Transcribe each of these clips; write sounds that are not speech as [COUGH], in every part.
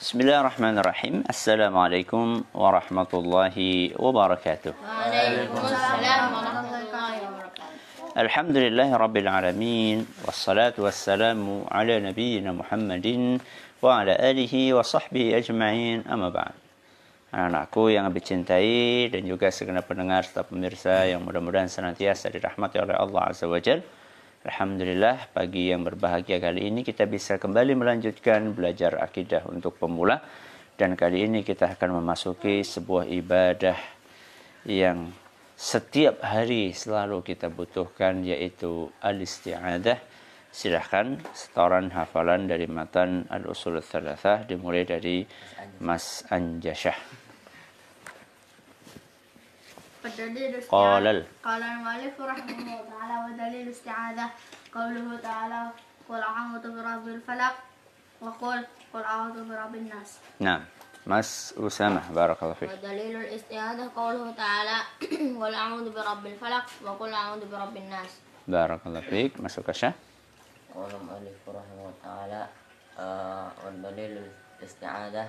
Bismillahirrahmanirrahim. Assalamualaikum warahmatullahi wabarakatuh. Waalaikumsalam warahmatullahi wabarakatuh. Alhamdulillahi rabbil alamin. Wassalatu wassalamu ala nabiyyina Muhammadin wa ala alihi wa sahbihi ajma'in. Amma ba'd. Anak-anakku yang dicintai dan juga segenap pendengar serta pemirsa yang mudah-mudahan senantiasa dirahmati oleh Allah Azza wa Jalla. Alhamdulillah pagi yang berbahagia kali ini kita bisa kembali melanjutkan belajar akidah untuk pemula dan kali ini kita akan memasuki sebuah ibadah yang setiap hari selalu kita butuhkan yaitu al-isti'adah. Silahkan setoran hafalan dari matan al-usul dimulai dari Mas Anjasyah. قال ال- قال المؤلف رحمه الله تعالى ودليل الاستعاذة قوله تعالى قل أعوذ برب الفلق وقل قل أعوذ برب الناس Nah, Mas Usama, barakallahu fiik. ودليل الاستعاذة قوله تعالى [CLEARS THROAT] قل أعوذ برب الفلق وقل أعوذ برب الناس Barakallahu fiik. Masuk ke Syah. قول المؤلف رحمه الله تعالى آه والدليل الاستعاذة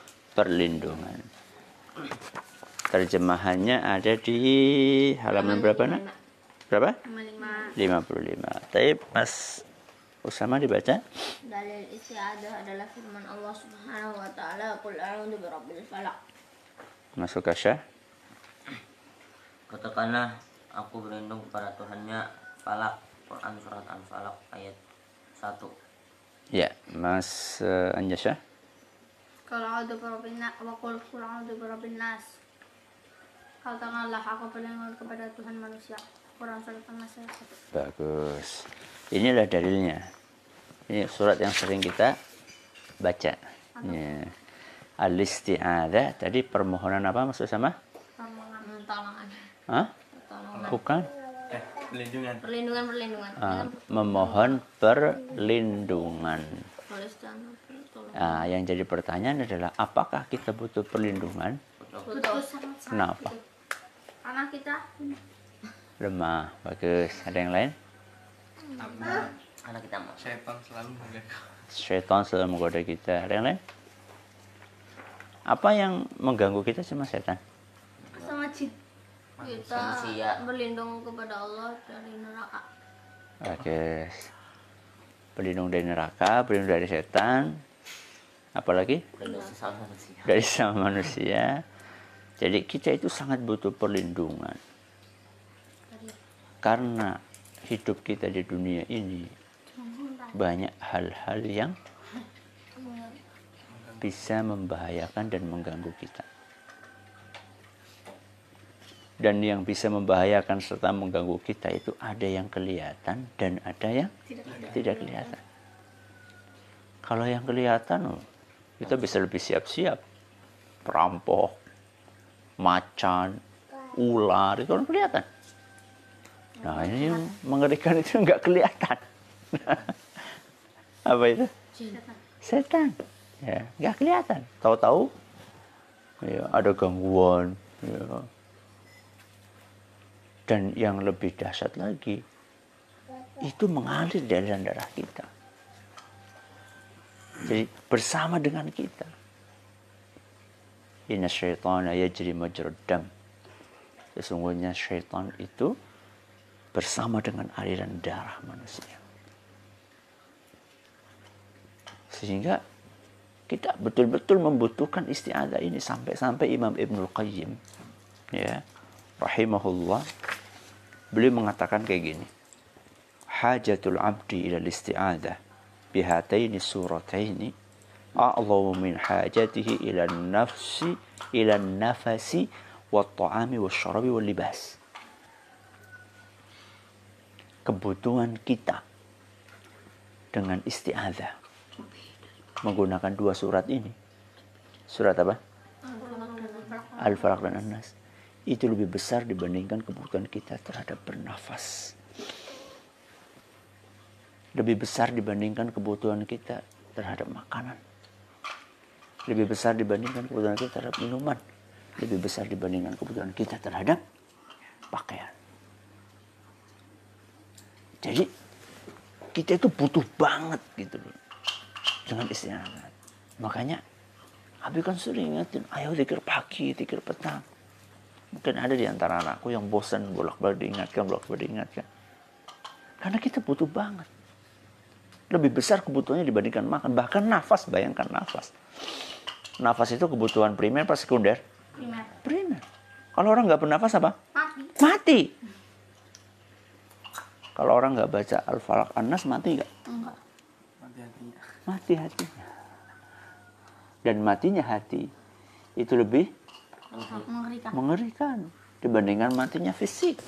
Perlindungan. Terjemahannya ada di halaman berapa nak? Berapa? Lima 55. Tapi Mas Usama dibaca? Dalil isti'adah adalah firman Allah Subhanahu wa taala Qul a'udzu birabbil falaq Masuk ke Syah. Katakanlah aku berlindung kepada Tuhannya Falak Quran surat Al-Falaq ayat 1 Ya, Mas uh, Anjasya kalau a'udzu birabbina wa qul a'udzu birabbin nas. Katakanlah aku berlindung kepada Tuhan manusia. Quran surat An-Nisa bagus. Inilah dalilnya. Ini surat yang sering kita baca. Anak. ya. Al-isti'adzah tadi permohonan apa maksud sama? Pertolongan. Hah? pertolongan. Bukan. Eh, perlindungan. Perlindungan perlindungan. Ah, memohon perlindungan. Nah, yang jadi pertanyaan adalah apakah kita butuh perlindungan? Betul sangat sangat Kenapa? gitu. Karena kita Lemah. Bagus. Ada yang lain? karena Karena kita mau setan selalu mengganggu Syaitan selalu menggoda kita. Ada yang lain? Apa yang mengganggu kita cuma setan? sama jin Kita berlindung kepada Allah dari neraka Bagus. Berlindung dari neraka, berlindung dari setan. Apalagi? berlindung sesama manusia Dari sama manusia. Jadi kita itu sangat butuh perlindungan. Karena hidup kita di dunia ini banyak hal-hal yang bisa membahayakan dan mengganggu kita. Dan yang bisa membahayakan serta mengganggu kita itu ada yang kelihatan dan ada yang tidak kelihatan. Kalau yang kelihatan, oh, kita bisa lebih siap-siap. Perampok, macan, ular, itu kan kelihatan. Nah ini yang mengerikan itu nggak kelihatan. [LAUGHS] Apa itu? Setan. Ya, nggak kelihatan. Tahu-tahu ya, ada gangguan. Ya. Dan yang lebih dahsyat lagi, itu mengalir aliran darah kita. Jadi bersama dengan kita. Inna syaitana yajri majrad dam. Sesungguhnya syaitan itu bersama dengan aliran darah manusia. Sehingga kita betul-betul membutuhkan istiadah ini sampai-sampai Imam Ibnul Qayyim ya rahimahullah beliau mengatakan kayak gini hajatul abdi ila isti'adah bihataini surataini a'lamu min hajatihi ila nafsi ila nafasi wa ta'ami wa syarabi wa libas kebutuhan kita dengan isti'adah menggunakan dua surat ini Surat apa? Al-Falaq dan An-Nas. Itu lebih besar dibandingkan kebutuhan kita terhadap bernafas. Lebih besar dibandingkan kebutuhan kita terhadap makanan. Lebih besar dibandingkan kebutuhan kita terhadap minuman. Lebih besar dibandingkan kebutuhan kita terhadap pakaian. Jadi kita itu butuh banget gitu loh dengan istirahat. Makanya Habib kan sering ingetin, ayo zikir pagi, zikir petang. Mungkin ada di antara anakku yang bosan bolak-balik diingatkan, bolak-balik diingatkan. Karena kita butuh banget. Lebih besar kebutuhannya dibandingkan makan. Bahkan nafas, bayangkan nafas. Nafas itu kebutuhan primer apa sekunder? Primer. Primer. Kalau orang nggak bernafas apa? Mati. Mati. Kalau orang nggak baca Al-Falaq An-Nas mati nggak? Enggak. Hati-hatinya. Mati hatinya. Dan matinya hati itu lebih Mengerikan. mengerikan dibandingkan matinya fisik.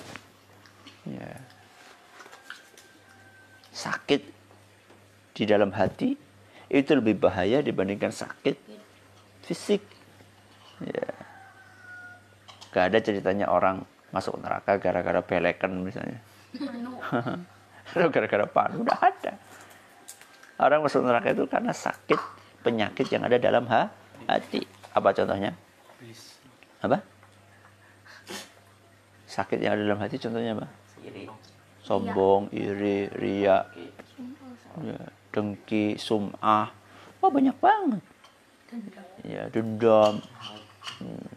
Ya. Sakit di dalam hati itu lebih bahaya dibandingkan sakit fisik. Ya. Gak ada ceritanya orang masuk neraka gara-gara belekan misalnya. Anu. [LAUGHS] Atau gara-gara panu, udah ada. Orang masuk neraka itu karena sakit penyakit yang ada dalam ha- hati. Apa contohnya? Apa? Sakit yang ada dalam hati contohnya apa? Iri. Sombong, iri, ria, ya, dengki, sum'ah. Wah banyak banget. Ya, dendam. Hmm.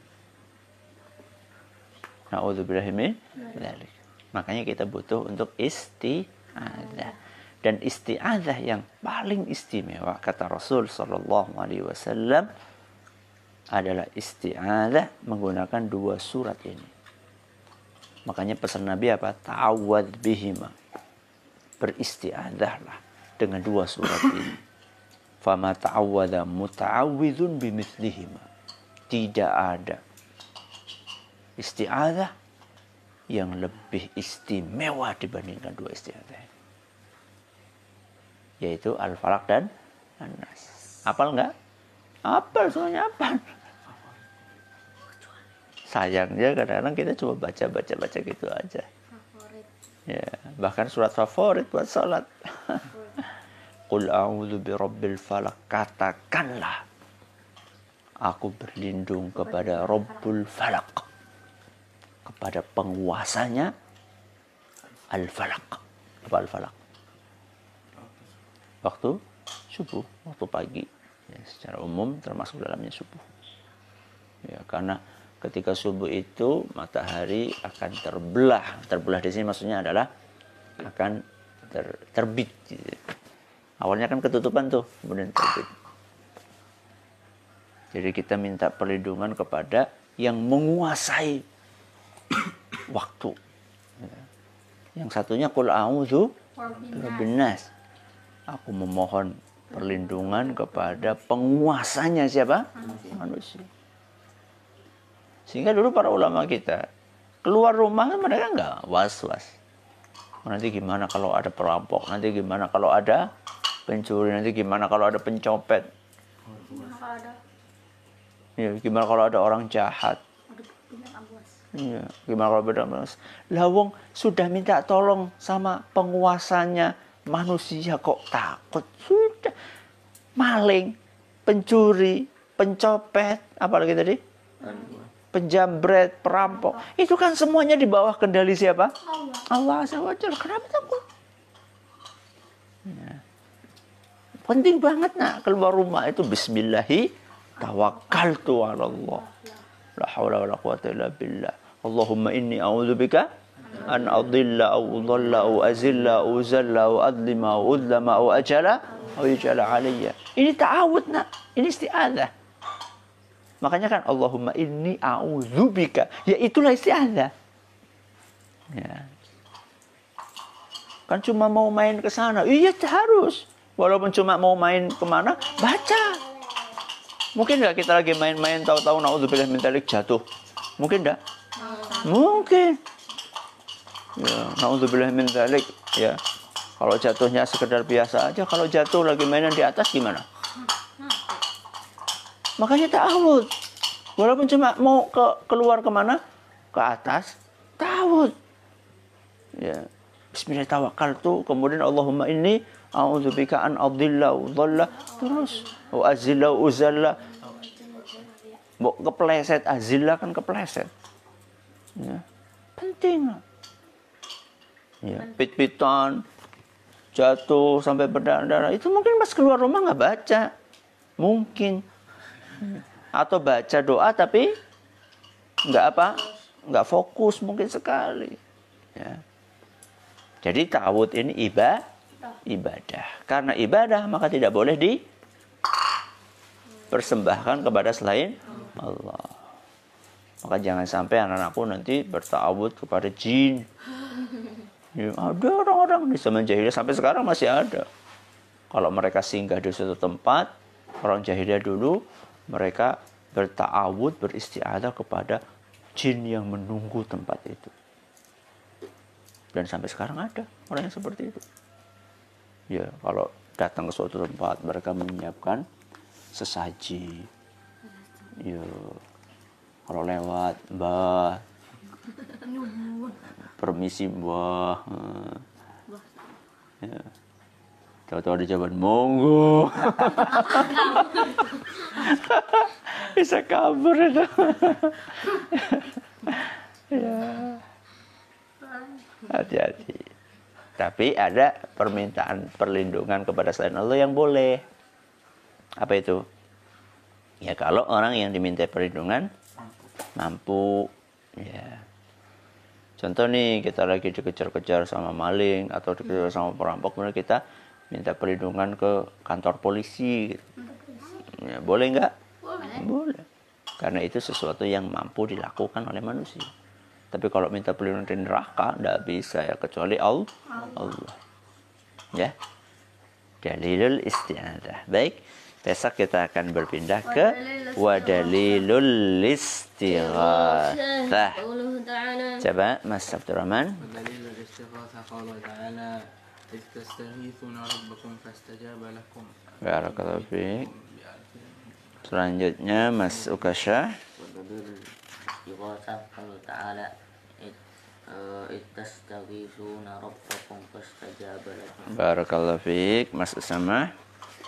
Na'udzubillahi min dzalik. Makanya kita butuh untuk isti'adzah. Dan isti'adzah yang paling istimewa kata Rasul sallallahu alaihi wasallam adalah isti'adzah menggunakan dua surat ini. Makanya pesan Nabi apa? Ta'awad bihima. Beristi'adzahlah dengan dua surat ini. Fama ta'awwadha muta'awwidhun bimithlihima. Tidak ada isti'adzah yang lebih istimewa dibandingkan dua isti'adzah ini. Yaitu Al-Falaq dan An-Nas. Apal enggak? Apal semuanya apal. Sayangnya kadang-kadang kita cuma baca-baca-baca gitu aja. Favorit. Ya, bahkan surat favorit buat sholat. Qul a'udzu birabbil falaq. Katakanlah aku berlindung kepada Rabbul Falaq. Kepada penguasanya Al-Falaq. Apa Al-Falaq? Waktu subuh, waktu pagi. Ya, secara umum termasuk dalamnya subuh. Ya, karena ketika subuh itu matahari akan terbelah. Terbelah di sini maksudnya adalah akan ter- terbit. gitu. Awalnya kan ketutupan tuh, kemudian terbit. Jadi kita minta perlindungan kepada yang menguasai [COUGHS] waktu. Ya. Yang satunya kul a'udzu. Aku memohon perlindungan kepada penguasanya siapa? Manusia. Sehingga dulu para ulama kita keluar rumah kan mereka nggak was-was. Nanti gimana kalau ada perampok? Nanti gimana kalau ada pencuri? Nanti gimana kalau ada pencopet? Gimana kalau ada Ya, gimana kalau ada orang jahat? Iya, gimana kalau beda mas? Lawong sudah minta tolong sama penguasanya manusia kok takut? Sudah maling, pencuri, pencopet, apalagi tadi? Penjambret, perampok. Itu kan semuanya di bawah kendali siapa? Allah. Allah SWT. Kenapa takut? Ya. Penting banget nak keluar rumah itu Bismillahi tawakkaltu ala Allah. La hawla wa la quwata illa billah. Allahumma inni a'udzubika an adilla aw udalla aw azilla aw uzalla aw adlima aw udlama aw ajala aw yujala alayya. Ini ta'awud nak. Ini isti'adzah. Makanya kan Allahumma inni a'udzubika. Ya itulah isti'adzah. Ya. Kan cuma mau main ke sana. Iya harus. Walaupun cuma mau main ke mana, baca. Mungkin nggak kita lagi main-main tahu-tahu naudzubillah min dzalik jatuh. Mungkin nggak? Mungkin. Ya, naudzubillah min dzalik. Ya. Kalau jatuhnya sekedar biasa aja, kalau jatuh lagi mainan di atas gimana? Makanya ta'awud. Walaupun cuma mau ke keluar ke mana? Ke atas, ta'awud. Ya. Bismillah tawakal tuh. Kemudian Allahumma ini a'udzubika an adilla udhalla. Terus. Wa azilla uzalla. Kepleset, azilla kan kepleset. Ya. Penting. Ya. Pit-pitan, jatuh sampai berdarah-darah. Itu mungkin pas keluar rumah nggak baca. Mungkin. Atau baca doa tapi nggak apa? Nggak fokus mungkin sekali. Ya. Jadi tawud ini ibadah, ibadah. Karena ibadah maka tidak boleh di persembahkan kepada selain Allah. Maka jangan sampai anak-anakku nanti bertawud kepada jin. [GASPS] Ya, ada orang-orang di zaman jahiliyah sampai sekarang masih ada. Kalau mereka singgah di suatu tempat, orang jahiliyah dulu mereka bertawud, beristiadah kepada jin yang menunggu tempat itu. Dan sampai sekarang ada orang yang seperti itu. Ya, kalau datang ke suatu tempat mereka menyiapkan sesaji. Ya, kalau lewat, mbah, permisi mbah. Ya. Tahu-tahu ada jawaban monggo. [LAUGHS] Bisa kabur itu. ya. Hati-hati. Tapi ada permintaan perlindungan kepada selain Allah yang boleh. Apa itu? Ya kalau orang yang diminta perlindungan mampu, ya. Contoh nih kita lagi dikejar-kejar sama maling atau dikejar sama perampok, kemudian kita minta perlindungan ke kantor polisi. gitu. Ya, boleh nggak? Boleh. Boleh. Karena itu sesuatu yang mampu dilakukan oleh manusia. Tapi kalau minta perlindungan dari neraka, tidak bisa ya kecuali Allah. Allah. Ya. Dalilul isti'adah. Baik. Besok kita akan berpindah ke wadalilul istighatsah. قوله تعالى Coba Mas Abdurrahman. ودليل الاستغاثة قوله تعالى إذ تستغيثون ربكم فاستجاب لكم Barakallahu fiik. Selanjutnya Mas Ukasha. ودليل الاستغاثة قوله تعالى إذ آه، إذ تستغيثون ربكم فاستجاب لكم Barakallahu fiik. Mas Usama.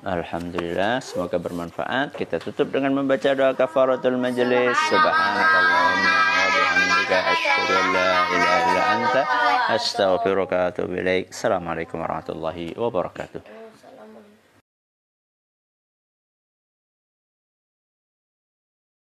Alhamdulillah, semoga bermanfaat. Kita tutup dengan membaca doa kafaratul majelis. Subhanakallahumma wa bihamdika asyhadu an la ilaha. Assalamualaikum warahmatullahi wabarakatuh.